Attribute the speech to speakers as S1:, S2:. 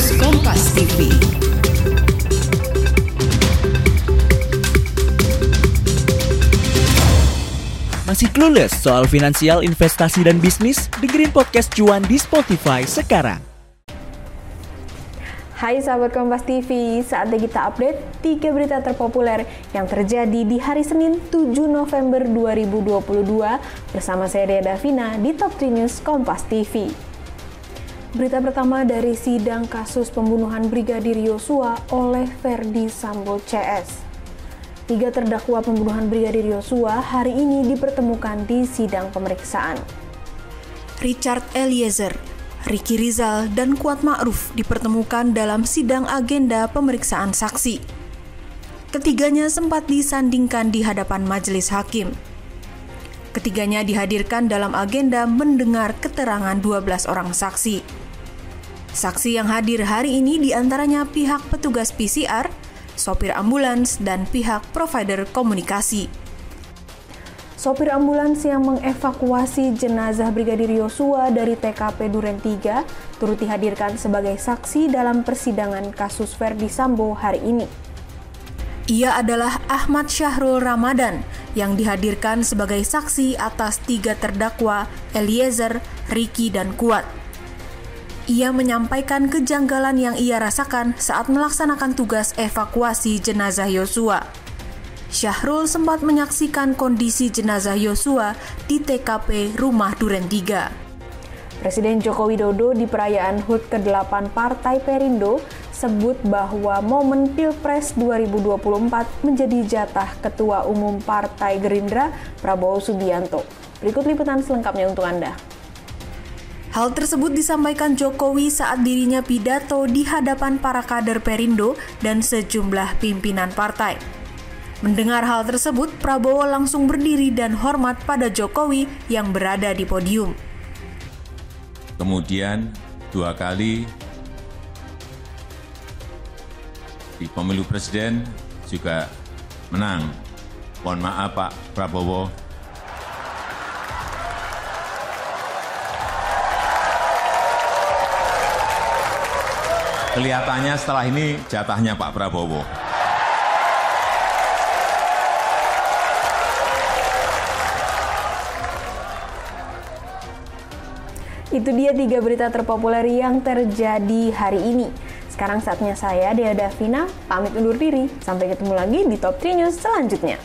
S1: News Kompas TV.
S2: Masih clueless soal finansial, investasi, dan bisnis? Dengerin podcast cuan di Spotify sekarang.
S3: Hai sahabat Kompas TV, saatnya kita update 3 berita terpopuler yang terjadi di hari Senin 7 November 2022 bersama saya Dea Davina di Top 3 News Kompas TV. Berita pertama dari sidang kasus pembunuhan Brigadir Yosua oleh Verdi Sambo CS. Tiga terdakwa pembunuhan Brigadir Yosua hari ini dipertemukan di sidang pemeriksaan. Richard Eliezer, Ricky Rizal, dan Kuat Ma'ruf dipertemukan dalam sidang agenda pemeriksaan saksi. Ketiganya sempat disandingkan di hadapan majelis hakim. Ketiganya dihadirkan dalam agenda mendengar keterangan 12 orang saksi. Saksi yang hadir hari ini di antaranya pihak petugas PCR, sopir ambulans, dan pihak provider komunikasi. Sopir ambulans yang mengevakuasi jenazah Brigadir Yosua dari TKP Duren 3 turut dihadirkan sebagai saksi dalam persidangan kasus Verdi Sambo hari ini. Ia adalah Ahmad Syahrul Ramadan yang dihadirkan sebagai saksi atas tiga terdakwa Eliezer, Riki, dan Kuat. Ia menyampaikan kejanggalan yang ia rasakan saat melaksanakan tugas evakuasi jenazah Yosua. Syahrul sempat menyaksikan kondisi jenazah Yosua di TKP Rumah Duren 3. Presiden Joko Widodo di perayaan HUT ke-8 Partai Perindo sebut bahwa momen Pilpres 2024 menjadi jatah Ketua Umum Partai Gerindra Prabowo Subianto. Berikut liputan selengkapnya untuk Anda. Hal tersebut disampaikan Jokowi saat dirinya pidato di hadapan para kader Perindo dan sejumlah pimpinan partai. Mendengar hal tersebut, Prabowo langsung berdiri dan hormat pada Jokowi yang berada di podium.
S4: Kemudian dua kali di pemilu presiden juga menang. Mohon maaf Pak Prabowo, Kelihatannya setelah ini jatahnya Pak Prabowo.
S3: Itu dia tiga berita terpopuler yang terjadi hari ini. Sekarang saatnya saya, Dea Davina, pamit undur diri. Sampai ketemu lagi di Top 3 News selanjutnya.